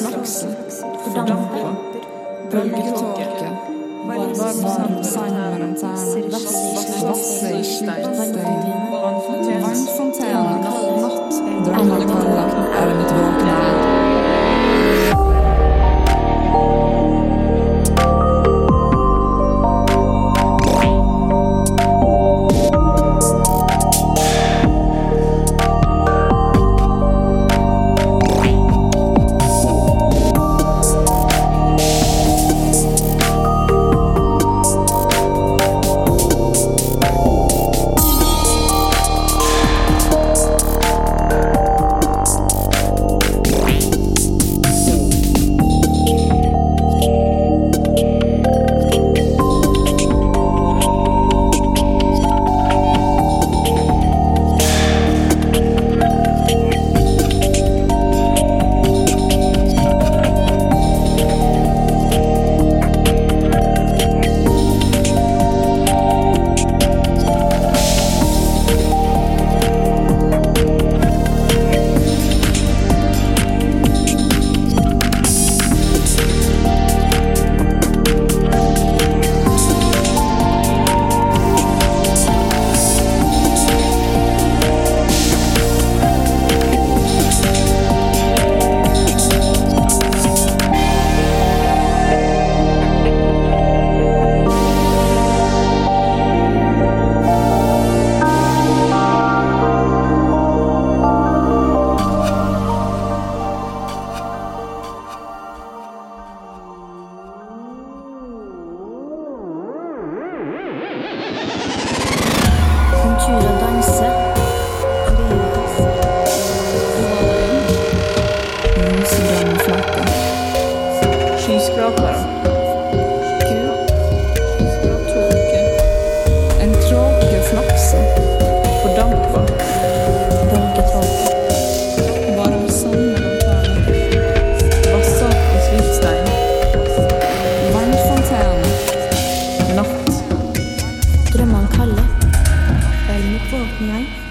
Flaksen, fordamper, bølgetåke, varmsanderen, vasser i vannfontene, natt, drømmekalender. man kaller. Vel mot våkning